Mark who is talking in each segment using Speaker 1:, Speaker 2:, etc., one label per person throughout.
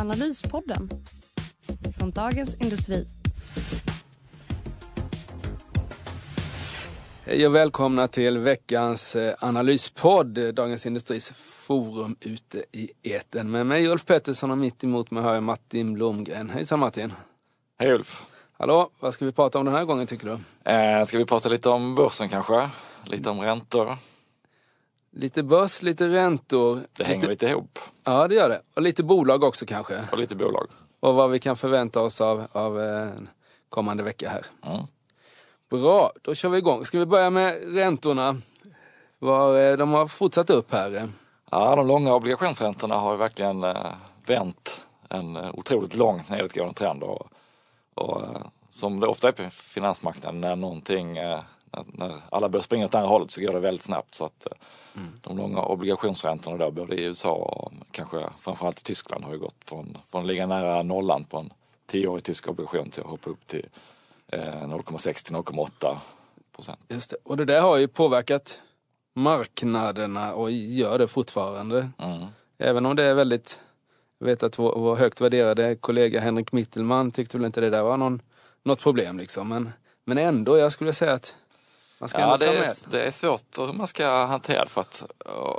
Speaker 1: Analyspodden från Dagens Industri.
Speaker 2: Hej och välkomna till veckans eh, analyspodd, Dagens Industris forum ute i eten. Med mig Ulf Pettersson och mitt emot mig har jag Martin Blomgren. Hejsan Martin!
Speaker 3: Hej Ulf!
Speaker 2: Hallå, vad ska vi prata om den här gången tycker du?
Speaker 3: Eh, ska vi prata lite om börsen kanske? Lite om räntor?
Speaker 2: Lite börs, lite räntor.
Speaker 3: Det hänger lite ihop.
Speaker 2: Ja, det gör det. Och lite bolag också kanske.
Speaker 3: Och lite bolag.
Speaker 2: Och vad vi kan förvänta oss av, av eh, kommande vecka här.
Speaker 3: Mm.
Speaker 2: Bra, då kör vi igång. Ska vi börja med räntorna? Var, eh, de har fortsatt upp här.
Speaker 3: Ja, de långa obligationsräntorna har verkligen eh, vänt en eh, otroligt lång nedåtgående trend. Och, och eh, som det ofta är på finansmarknaden när någonting, eh, när, alla börjar springa åt andra hållet så går det väldigt snabbt. Så att mm. de långa obligationsräntorna då, både i USA och kanske framförallt i Tyskland har ju gått från, från att ligga nära nollan på en tioårig tysk obligation till att hoppa upp till 0,6 till 0,8 procent.
Speaker 2: Just det. Och det där har ju påverkat marknaderna och gör det fortfarande.
Speaker 3: Mm.
Speaker 2: Även om det är väldigt, jag vet att vår, vår högt värderade kollega Henrik Mittelman tyckte väl inte det där var någon, något problem liksom. Men, men ändå, jag skulle säga att man ska
Speaker 3: ja, det
Speaker 2: med.
Speaker 3: är, det är svårt hur man ska hantera det för att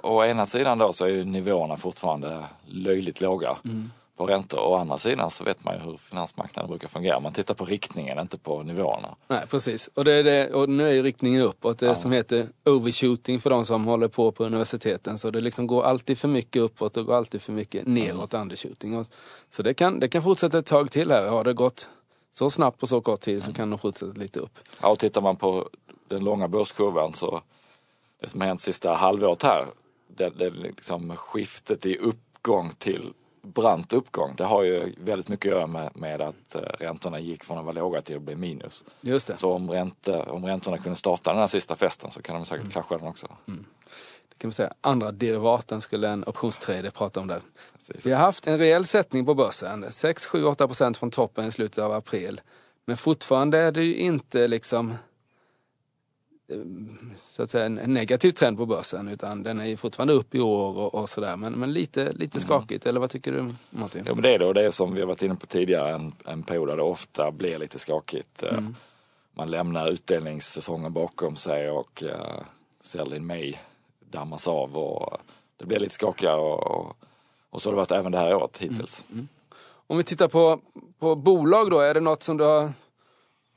Speaker 3: å, ena sidan då så är ju nivåerna fortfarande löjligt låga
Speaker 2: Mm.
Speaker 3: på räntor. Å andra sidan så vet man ju hur finansmarknaden brukar fungera. Man tittar på riktningen, inte på nivåerna.
Speaker 2: Nej, precis. Och, det är det, och nu är ju riktningen uppåt. Det
Speaker 3: Ja.
Speaker 2: som heter overshooting för de som håller på på universiteten. Så det liksom går alltid för mycket uppåt och går alltid för mycket neråt, undershooting. Och, så det kan, det kan fortsätta ett tag till här. Har det gått så snabbt på så kort tid så kan de fortsätta lite upp.
Speaker 3: Ja, och tittar man på den långa börskurvan så det som har hänt sista halvåret här, det, det liksom skiftet i uppgång till brant uppgång. Det har ju väldigt mycket att göra med, med att eh, räntorna gick från att vara låga till att bli minus.
Speaker 2: Just det.
Speaker 3: Så om, ränte, om räntorna kunde starta den här sista festen så kan de säkert krascha den också.
Speaker 2: Det kan vi säga. Andra derivaten skulle en optionstrader prata om där.
Speaker 3: Precis.
Speaker 2: Vi har haft en rejäl sättning på börsen. 6, 7, 8 procent från toppen i slutet av april. Men fortfarande är det ju inte liksom så att säga en negativ trend på börsen utan den är ju fortfarande upp i år och, och sådär. Men, men lite, lite skakigt, eller vad tycker du Martin?
Speaker 3: Ja men det är det och det är som vi har varit inne på tidigare en, en period där det ofta blir lite skakigt. Eh, Man lämnar utdelningssäsongen bakom sig och uh, in May dammas av och det blir lite skakigare och, och, och så har det varit även det här året hittills.
Speaker 2: Om vi tittar på, på bolag då, är det något som du har,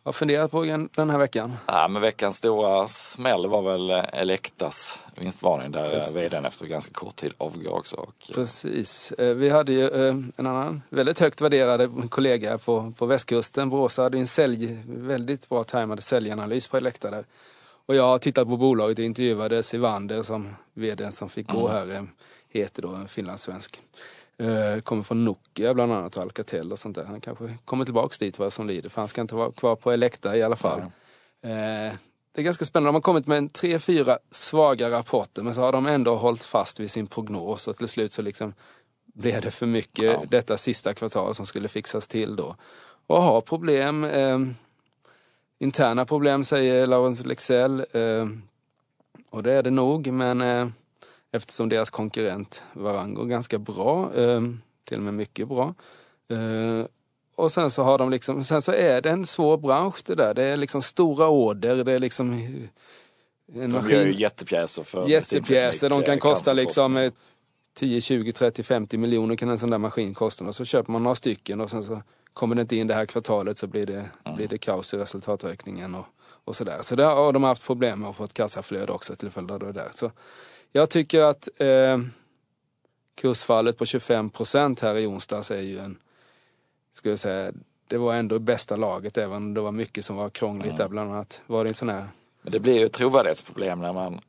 Speaker 2: har funderat på den här veckan?
Speaker 3: Ja, men veckans stora smäll var väl eh, Elektas vinstvarning där
Speaker 2: Precis.
Speaker 3: vdn efter ganska kort tid avgår också. Och, eh,
Speaker 2: Precis. Eh, Vi hade ju eh, en annan väldigt högt värderad kollega på, på västkusten, Borås, hade en sälj, väldigt bra tajmad säljanalys på Elekta där. Och jag har tittat på bolaget och intervjuade Sivander som vd som fick gå här, eh, heter då en finlandssvensk. Eh, Kommer från Nokia bland annat och Alcatel och sånt där. Han kanske kommer tillbaks dit vad som lider för han ska inte vara kvar på Elekta i alla fall. Eh, Det är ganska spännande. De har kommit med en tre, fyra svaga rapporter men så har de ändå hållit fast vid sin prognos och till slut så liksom blev det för mycket
Speaker 3: Ja.
Speaker 2: detta sista kvartal som skulle fixas till då. Och har problem, eh, interna problem säger Laurens Lexell. Eh, och det är det nog men eh, eftersom deras konkurrent Varang går ganska bra, eh, till och med mycket bra. Eh, och sen så har de liksom, sen så är det en svår bransch det där. Det är liksom stora order, det är liksom en
Speaker 3: de gör ju jättepjäser för
Speaker 2: jättepjäser. De kan
Speaker 3: medicinteknik,
Speaker 2: kosta
Speaker 3: eh,
Speaker 2: liksom
Speaker 3: cancerforskning.
Speaker 2: eh, 10, 20, 30, 50 miljoner kan en sån där maskin kosta. Och så köper man några stycken och sen så kommer det inte in det här kvartalet så blir det, blir det kaos i resultaträkningen och, och sådär. Så där har de haft problem med att få ett kassaflöde också till följd av det där. Så jag tycker att eh, kursfallet på 25 procent här i onsdags är ju en, ska jag säga, det var ändå bästa laget även om det var mycket som var krångligt där. Bland annat var det en sån här
Speaker 3: Men det blir ju ett trovärdighetsproblem när man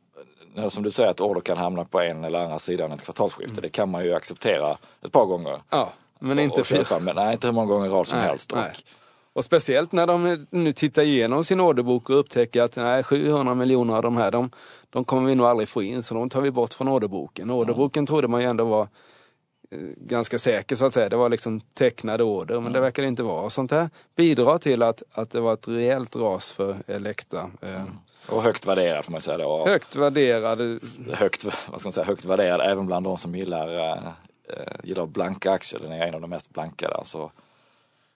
Speaker 3: eh, som du säger att order kan hamna på en eller andra sidan ett kvartalsskifte. Det kan man ju acceptera ett par gånger.
Speaker 2: Ja, men inte
Speaker 3: och köpa, men nej, inte hur många gånger i rad som
Speaker 2: Nej,
Speaker 3: helst.
Speaker 2: Nej. Och speciellt när de nu tittar igenom sin orderbok och upptäcker att nej, 700 miljoner av de här, de, de kommer vi nog aldrig få in, så de tar vi bort från orderboken. Orderboken trodde man ju ändå var eh, ganska säker så att säga. Det var liksom tecknade order, men det verkar det inte vara. Sånt här bidrar till att, att det var ett rejält ras för Elekta. Eh,
Speaker 3: och högt värderad får man säga. Då.
Speaker 2: Högt värderade,
Speaker 3: högt, vad ska man säga, högt värderad även bland de som gillar, eh, gillar blanka aktier. Den är en av de mest blankade. Alltså,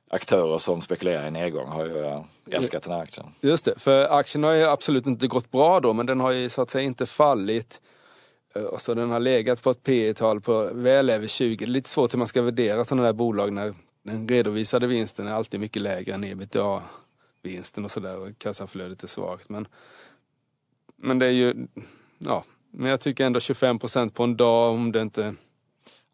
Speaker 3: aktörer som spekulerar i nedgång har ju eh, älskat den här aktien.
Speaker 2: just det, för aktien har ju absolut inte gått bra då, men den har ju så att säga inte fallit. Eh, alltså den har legat på ett P tal på väl över 20. Det är lite svårt hur man ska värdera sådana där bolag när den redovisade vinsten är alltid mycket lägre än ebitda-vinsten och sådär och kassaflödet är svagt. Men, men det är ju, ja, men jag tycker ändå 25 procent på en dag om det inte...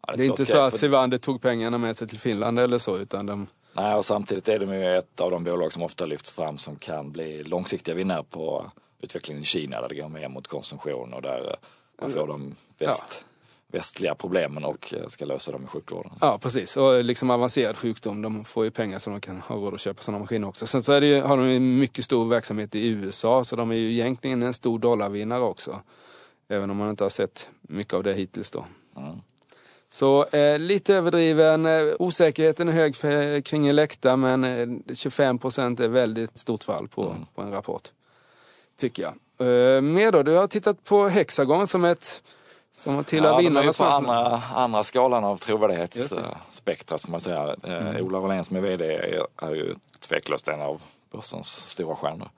Speaker 3: Ja,
Speaker 2: Det är inte så att Sivander tog pengarna med sig till Finland eller så utan de...
Speaker 3: Nej, och samtidigt är de ju ett av de bolag som ofta lyfts fram som kan bli långsiktiga vinnare på utvecklingen i Kina där det går mer mot konsumtion och där eh, man får de väst, västliga problemen och eh, ska lösa dem i sjukvården.
Speaker 2: Ja precis, och liksom avancerad sjukdom, de får ju pengar så de kan ha råd att köpa sådana maskiner också. Sen så är det ju, har de ju mycket stor verksamhet i USA så de är ju egentligen en stor dollarvinnare också. Även om man inte har sett mycket av det hittills då.
Speaker 3: Mm.
Speaker 2: Så eh, lite överdriven, eh, osäkerheten är hög för, kring Elekta men eh, 25 procent är väldigt stort fall på,
Speaker 3: Mm.
Speaker 2: på en rapport. Tycker jag. Eh, mer då, du har tittat på Hexagon som ett som tillhör
Speaker 3: Ja,
Speaker 2: vinnarna.
Speaker 3: på andra, andra skalan av trovärdighetsspektrat får man säga. Eh, Ola Wallén som är VD är, är ju tveklöst en av börsens stora stjärnor.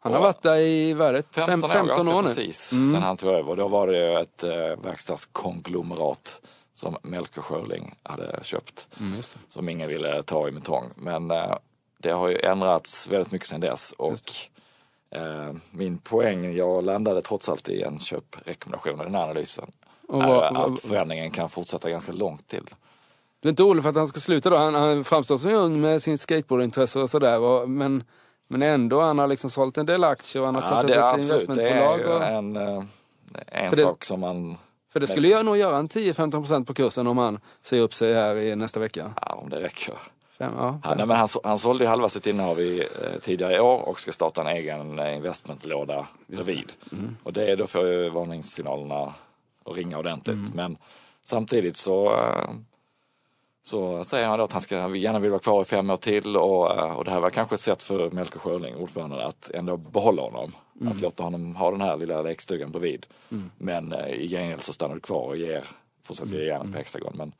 Speaker 2: Han har varit där i, vad är det,
Speaker 3: 15,
Speaker 2: 15,
Speaker 3: år,
Speaker 2: 15
Speaker 3: ganska
Speaker 2: år nu.
Speaker 3: precis,
Speaker 2: Mm.
Speaker 3: sen han tog över. Då var det ju ett eh, verkstadskonglomerat som Melker Schörling hade köpt.
Speaker 2: Mm.
Speaker 3: Som ingen ville ta i metong. Men eh, det har ju ändrats väldigt mycket sedan dess. Och eh, min poäng, jag landade trots allt i en köprekommendation i den här analysen.
Speaker 2: Och
Speaker 3: är
Speaker 2: vad-
Speaker 3: att förändringen kan fortsätta ganska långt till.
Speaker 2: Du är inte orolig för att han ska sluta då? Han, han framstår som ung med sin skateboardintresse och sådär. Men, men ändå, han har liksom sålt en del aktier och han har startat
Speaker 3: är
Speaker 2: ett
Speaker 3: absolut, det är
Speaker 2: investmentbolag.
Speaker 3: ju
Speaker 2: och,
Speaker 3: en, eh, en
Speaker 2: För det-
Speaker 3: sak som man,
Speaker 2: för det skulle jag nog göra en 10-15% procent på kursen om han säger upp sig här i nästa vecka.
Speaker 3: ja om det räcker.
Speaker 2: Fem, ja,
Speaker 3: Ja,
Speaker 2: fem.
Speaker 3: nej, men han, han sålde ju halva sitt innehav i, eh, tidigare i år och ska starta en egen eh, investmentlåda bredvid.
Speaker 2: Mm.
Speaker 3: Och det, då får ju varningssignalerna att ringa ordentligt.
Speaker 2: Mm.
Speaker 3: Men samtidigt så, eh, så säger han då att han ska, gärna vill vara kvar i fem år till och, eh, och det här var kanske ett sätt för Melker Schörling, ordföranden, att ändå behålla honom.
Speaker 2: Mm.
Speaker 3: Att låta honom ha den här lilla lekstugan bredvid. Men eh, i gengäld så stannar du kvar och ger, fortsätter ge järnet på Hexagon. Men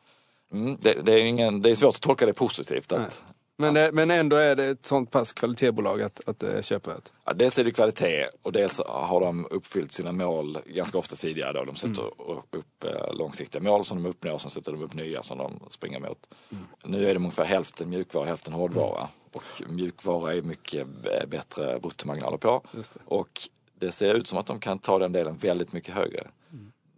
Speaker 3: mm, det, det, är ingen, det är svårt att tolka det positivt. Att,
Speaker 2: Men, det, men ändå är det ett sånt pass kvalitetsbolag att, att det köper ett.
Speaker 3: Ja, dels är det kvalitet och dels har de uppfyllt sina mål ganska ofta tidigare. Då. De sätter upp eh, långsiktiga mål som de uppnår, sen sätter de upp nya som de springer mot. Nu är det ungefär hälften mjukvara, hälften hårdvara. Och mjukvara är mycket b- bättre bruttomarginaler på.
Speaker 2: Det.
Speaker 3: Och det ser ut som att de kan ta den delen väldigt mycket högre.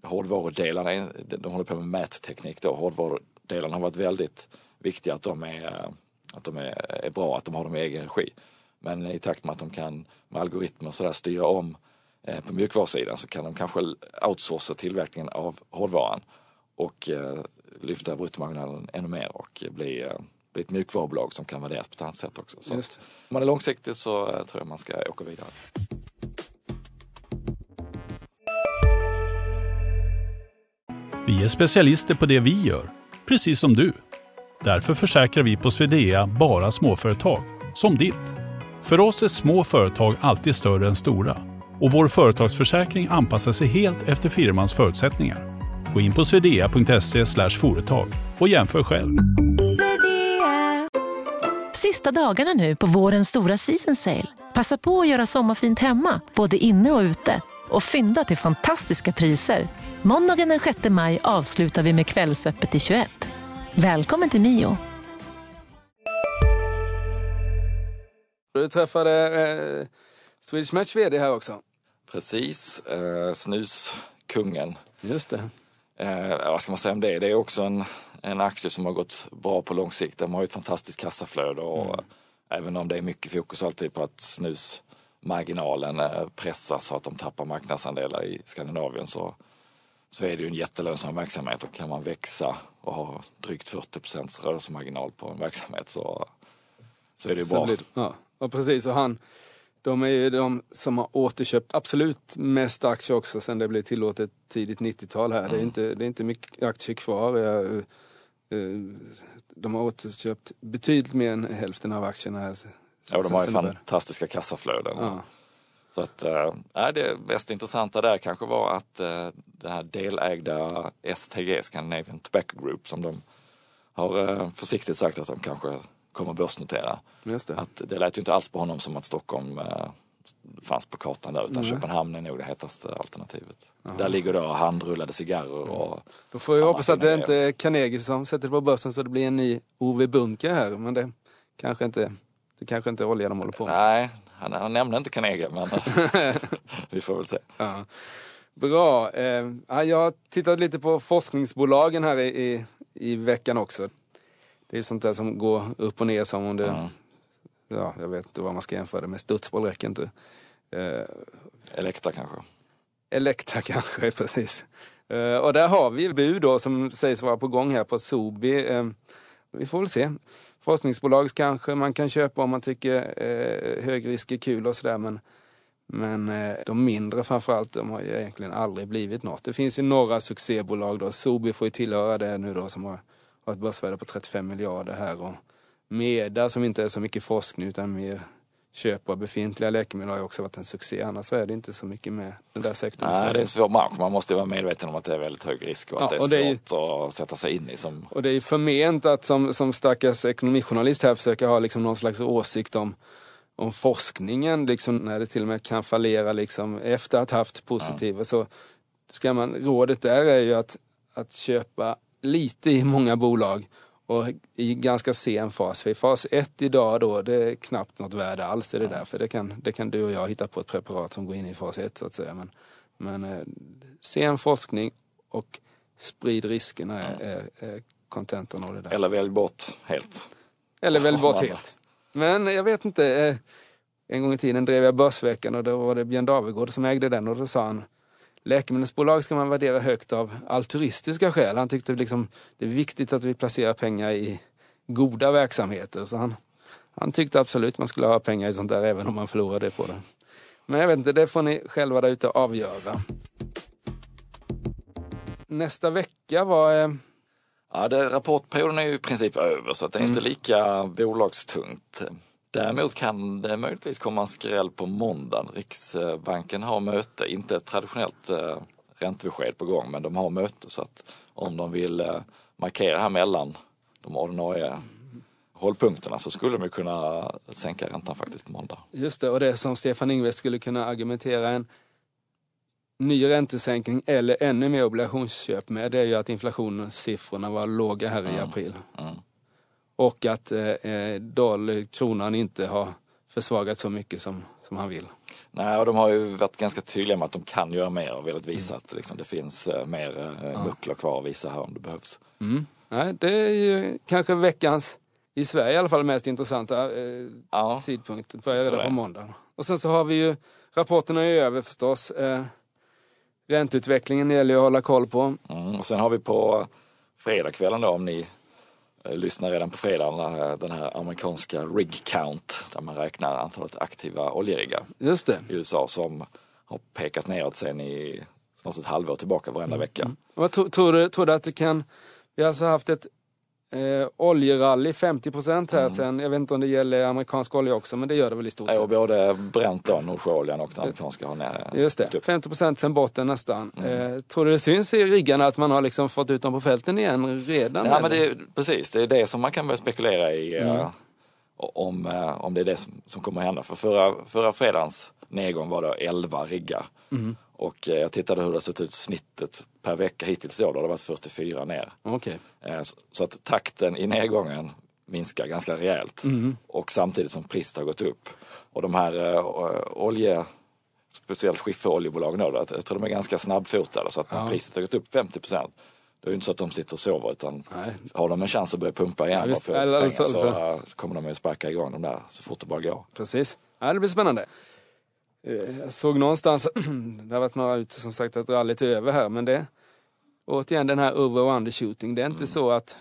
Speaker 3: Hårdvarudelarna, är- de håller på med mätteknik då. Hårdvarudelarna har varit väldigt viktiga att de är, att de är, är bra, att de har dem i egen regi. Men i takt med att de kan med algoritmer och sådär styra om eh, på mjukvarusidan så kan de kanske outsourca tillverkningen av hårdvaran och eh, lyfta bruttomarginalen ännu mer och bli, eh, bli ett mjukvarubolag som kan värderas på ett annat sätt också. Så
Speaker 2: Just
Speaker 3: att om man är långsiktig så eh, tror jag man ska åka vidare.
Speaker 4: Vi är specialister på det vi gör, precis som du. Därför försäkrar vi på Swedea bara småföretag, som ditt. För oss är små företag alltid större än stora och vår företagsförsäkring anpassar sig helt efter firmans förutsättningar. Gå in på swedea.se företag och jämför själv.
Speaker 5: Sista dagarna nu på vårens stora season sale. Passa på att göra sommarfint hemma, både inne och ute. Och fynda till fantastiska priser. Måndagen den 6 maj avslutar vi med Kvällsöppet i 21. Välkommen till Mio.
Speaker 2: Du träffade eh, Swedish Match VD här också.
Speaker 3: Precis, eh, snuskungen.
Speaker 2: Just det.
Speaker 3: Eh, vad ska man säga om det? Det är också en, en aktie som har gått bra på lång sikt. De har ju ett fantastiskt kassaflöde och även om det är mycket fokus alltid på att snus marginalen eh, pressas så att de tappar marknadsandelar i Skandinavien så, så är det ju en jättelönsam verksamhet och kan man växa och ha drygt 40 procents rörelsemarginal på en verksamhet så, så är det
Speaker 2: Så
Speaker 3: bra.
Speaker 2: blir ja. ja, precis. Och han, de är ju de som har återköpt absolut mest aktier också sen det blev tillåtet tidigt 90-tal här. Det, är inte, det är inte mycket aktier kvar. Eh, eh, de har återköpt betydligt mer än hälften av aktierna. Här.
Speaker 3: Ja, och de har ju fantastiska kassaflöden.
Speaker 2: Ja.
Speaker 3: Så att, äh, det mest intressanta där kanske var att äh, det här delägda STG, Scandinavian Tobacco Group, som de har äh, försiktigt sagt att de kanske kommer börsnotera.
Speaker 2: Just det.
Speaker 3: Att det lät ju inte alls på honom som att Stockholm äh, fanns på kartan där, utan
Speaker 2: Nej.
Speaker 3: Köpenhamn är nog det hetaste alternativet. Där ligger då handrullade cigarrer och
Speaker 2: Då får
Speaker 3: Ja,
Speaker 2: hoppas att det
Speaker 3: hinner
Speaker 2: inte är Carnegie som sätter det på börsen så det blir en ny Ove Bunker här. Men det kanske inte, det kanske inte är olja de håller på med.
Speaker 3: Nej, han, han nämnde inte Carnegie men vi får väl se.
Speaker 2: Ja. Bra. Eh, ja, jag har tittat lite på forskningsbolagen här i, i, veckan också. Det är sånt där som går upp och ner som om det,
Speaker 3: Mm.
Speaker 2: ja, jag vet inte vad man ska jämföra det med. Studsboll räcker inte. Eh,
Speaker 3: Elekta kanske.
Speaker 2: Elektra kanske, precis. Eh, och där har vi bud då som sägs vara på gång här på Sobi. Eh, vi får väl se. Forskningsbolag kanske man kan köpa om man tycker eh, hög risk är kul och sådär men, men eh, de mindre framförallt, de har ju egentligen aldrig blivit något. Det finns ju några succébolag då. Sobi får ju tillhöra det nu då som har, har ett börsvärde på 35 miljarder här och Meda som inte är så mycket forskning utan mer köp av befintliga läkemedel har ju också varit en succé. Annars är det inte så mycket med den där sektorn.
Speaker 3: Nej, det är en svår bransch. Man måste vara medveten om att det är väldigt hög risk och att
Speaker 2: Ja,
Speaker 3: det är
Speaker 2: och det är ju-
Speaker 3: svårt att sätta sig in i. Som,
Speaker 2: Och det är förment att som, som stackars ekonomijournalist här försöka ha liksom någon slags åsikt om, om forskningen, liksom, när det till och med kan fallera liksom, efter att ha haft positiva. Så ska man, rådet där är ju att, att köpa lite i många bolag och i ganska sen fas. För i fas 1 idag då, det är knappt något värde alls i det där. För det kan, det kan du och jag hitta på ett preparat som går in i fas 1 så att säga. Men, men eh, sen forskning och sprid riskerna är, är, är kontentan av det där.
Speaker 3: eller välj bort helt.
Speaker 2: Eller väl bort helt. Men jag vet inte. eh, En gång i tiden drev jag Börsveckan och då var det Björn Davigård som ägde den och då sa han Läkemedelsbolag ska man värdera högt av altruistiska skäl. Han tyckte liksom det är viktigt att vi placerar pengar i goda verksamheter. Så han, han tyckte absolut man skulle ha pengar i sånt där även om man förlorade på det. Men jag vet inte, det får ni själva där ute avgöra. Nästa vecka var eh,
Speaker 3: Ja, det, rapportperioden är ju i princip över så det är inte lika bolagstungt. Däremot kan det möjligtvis komma en skräll på måndagen. Riksbanken har möte, inte ett traditionellt eh, räntebesked på gång, men de har möte så att om de vill eh, markera här mellan de ordinarie hållpunkterna så skulle de ju kunna sänka räntan faktiskt på måndag.
Speaker 2: Just det, och det som Stefan Ingves skulle kunna argumentera en ny räntesänkning eller ännu mer obligationsköp med, det är ju att inflationssiffrorna var låga här i april.
Speaker 3: Mm.
Speaker 2: Och att eh, eh, dollar, kronan inte har försvagats så mycket som, som han vill.
Speaker 3: Nej, och de har ju varit ganska tydliga med att de kan göra mer och velat visa att liksom, det finns eh, mer eh, muskler kvar att visa här om det behövs.
Speaker 2: Mm. Nej, det är ju kanske veckans, i Sverige i alla fall, mest intressanta eh,
Speaker 3: Ja,
Speaker 2: tidpunkt. Börjar redan på måndag. Och sen så har vi ju, rapporterna är över förstås. Eh, ränteutvecklingen gäller ju att hålla koll på.
Speaker 3: Mm, och sen har vi på fredagskvällen då, om ni eh, lyssnar redan på fredagen, den här, den här amerikanska rig count där man räknar antalet aktiva oljeriggar
Speaker 2: Just det.
Speaker 3: i USA som har pekat neråt sen i snart ett halvår tillbaka varenda vecka.
Speaker 2: Tror, tror, du, tror du att det kan... Vi har alltså haft ett eh, oljerally, 50 procent
Speaker 3: Mm.
Speaker 2: här sen. Jag vet inte om det gäller amerikansk olja också, men det gör det väl i stort sett.
Speaker 3: både Brent då, Nordsjöoljan och den amerikanska har ner,
Speaker 2: Just det,
Speaker 3: upp.
Speaker 2: 50 procent sen botten nästan.
Speaker 3: Mm.
Speaker 2: Eh, tror du det syns i riggarna att man har liksom fått ut dem på fälten igen redan?
Speaker 3: Ja, men det, är- precis, det är det som man kan börja spekulera i
Speaker 2: Mm.
Speaker 3: eh, om, eh, om det är det som, som kommer hända. För förra, förra fredagens nedgång var det 11 riggar.
Speaker 2: Mm.
Speaker 3: Och eh, jag tittade hur det sett ut snittet per vecka hittills i år, då har det varit 44 ner.
Speaker 2: Okej.
Speaker 3: Eh, så, att takten i nedgången minskar ganska rejält.
Speaker 2: Mm.
Speaker 3: Och samtidigt som priset har gått upp. Och de här eh, olje, speciellt skifferoljebolagen då, jag tror de är ganska snabbfotade. Så att när
Speaker 2: Ja.
Speaker 3: priset har gått upp 50 procent då är det inte så att de sitter och sover utan
Speaker 2: Nej.
Speaker 3: har de en chans att börja pumpa igen
Speaker 2: Ja,
Speaker 3: och få pengar
Speaker 2: så-
Speaker 3: så,
Speaker 2: så-
Speaker 3: eh, så kommer de att sparka igång de där så fort det bara går.
Speaker 2: Precis. Ja, det blir spännande. Eh, Jag såg någonstans, det har varit några ute som sagt att rallyt är över här, men det återigen den här over och undershooting. Det är inte så att...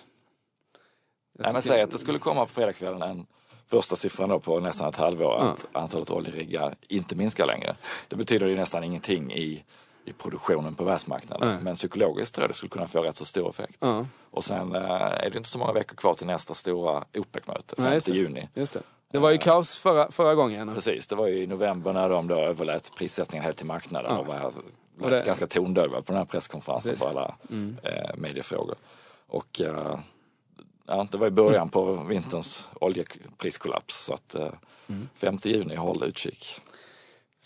Speaker 3: Nej, men säg att det skulle komma på fredagskvällen en första siffran då på nästan ett halvår att antalet oljeriggar inte minskar längre. Det betyder ju nästan ingenting i, i produktionen på världsmarknaden.
Speaker 2: Nej.
Speaker 3: Men psykologiskt tror jag det skulle kunna få rätt så stor effekt.
Speaker 2: Ja,
Speaker 3: Och sen eh, är det inte så många veckor kvar till nästa stora OPEC-möte, 5
Speaker 2: Nej, just det.
Speaker 3: juni.
Speaker 2: just det. Det var ju kaos förra, förra gången.
Speaker 3: Precis, det var ju i november när de då överlät prissättningen helt till marknaden och var
Speaker 2: Och det-
Speaker 3: ganska tondöva på den här presskonferensen
Speaker 2: Precis. Mm.
Speaker 3: för alla eh, mediefrågor. Och eh, ja, det var i början på vinterns oljepriskollaps så att eh,
Speaker 2: Mm.
Speaker 3: 5 juni, håll utkik.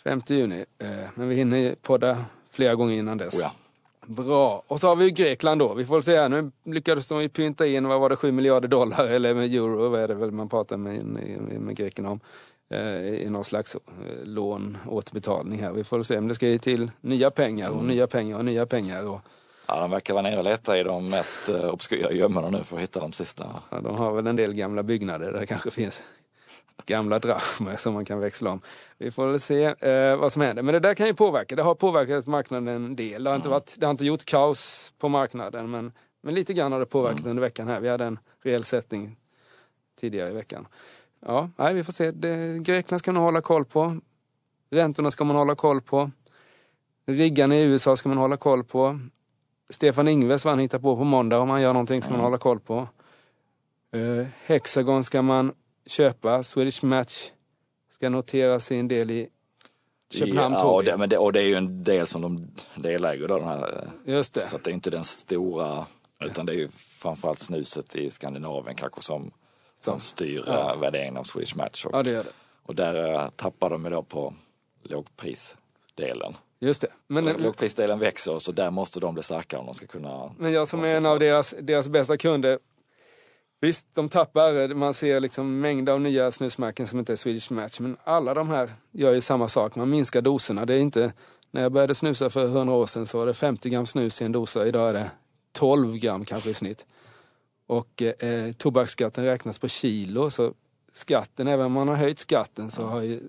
Speaker 2: 5 juni. Eh, men vi hinner podda flera gånger innan dess.
Speaker 3: Oh ja.
Speaker 2: Bra. Och så har vi ju Grekland då. Vi får väl se här. Nu lyckades de ju pynta in, vad var det, 7 miljarder dollar eller med euro, vad är det väl man pratar med, med, grekerna om. Eh, I någon slags eh, lån, återbetalning här. Vi får väl se om det ska till nya pengar och nya pengar och nya pengar. Och,
Speaker 3: Ja, de verkar vara nere och leta i de mest eh, obskyra gömmorna nu för att hitta de sista.
Speaker 2: ja, de har väl en del gamla byggnader där det kanske finns gamla drachmer som man kan växla om. Vi får väl se eh, vad som händer. Men det där kan ju påverka. Det har påverkat marknaden en del. Det har inte, varit, det har inte gjort kaos på marknaden men, men lite grann har det påverkat under veckan här. Vi hade en rejäl sättning tidigare i veckan. Ja, nej, vi får se. Det, Grekland ska man hålla koll på. Räntorna ska man hålla koll på. Riggarna i USA ska man hålla koll på. Stefan Ingves vad han hittar på på måndag om han gör någonting ska man hålla koll på. Eh, Hexagon ska man köpa. Swedish Match ska notera sin del i Köpenhamn
Speaker 3: ja, och det, men det, och det är ju en del som de deläger då, den här, eh,
Speaker 2: Just det.
Speaker 3: så att det är inte den stora, utan det är ju framförallt snuset i Skandinavien kanske som, som styr
Speaker 2: Ja.
Speaker 3: eh, värderingen av Swedish Match. Och,
Speaker 2: Ja, det gör det.
Speaker 3: och där eh, tappar de ju då på lågprisdelen.
Speaker 2: Just det. Men,
Speaker 3: Och lågprisdelen växer så där måste de bli starkare om de ska kunna...
Speaker 2: men jag som är en av deras, deras bästa kunder. Visst, de tappar. Man ser liksom mängder av nya snusmärken som inte är Swedish Match. Men alla de här gör ju samma sak. Man minskar doserna. Det är inte... När jag började snusa för 100 år sedan så var det 50 gram snus i en dosa. Idag är det 12 gram kanske i snitt. Och eh, tobaksskatten räknas på kilo. Så skatten, även om man har höjt skatten så har ju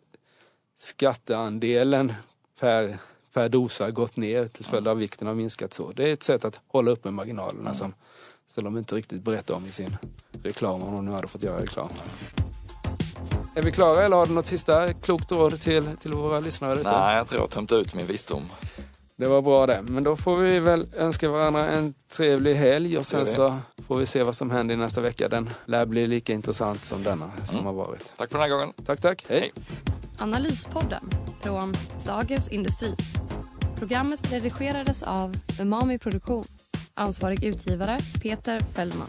Speaker 2: skatteandelen per, per dosa gått ner till följd av vikten har minskat så. Det är ett sätt att hålla uppe marginalerna som, som de inte riktigt berättar om i sin reklam, om de nu hade fått göra reklam. Är vi klara eller har du något sista klokt råd till, till våra lyssnare?
Speaker 3: Nej, jag tror jag har tömt ut min visdom.
Speaker 2: Det var bra det. Men då får vi väl önska varandra en trevlig helg och sen så får vi se vad som händer i nästa vecka. Den lär bli lika intressant som denna som
Speaker 3: Mm.
Speaker 2: har varit.
Speaker 3: Tack för den här gången.
Speaker 2: Tack, tack. Hej.
Speaker 3: Hej.
Speaker 1: Analyspodden från Dagens Industri. Programmet redigerades av Umami Produktion. Ansvarig utgivare Peter Fellman.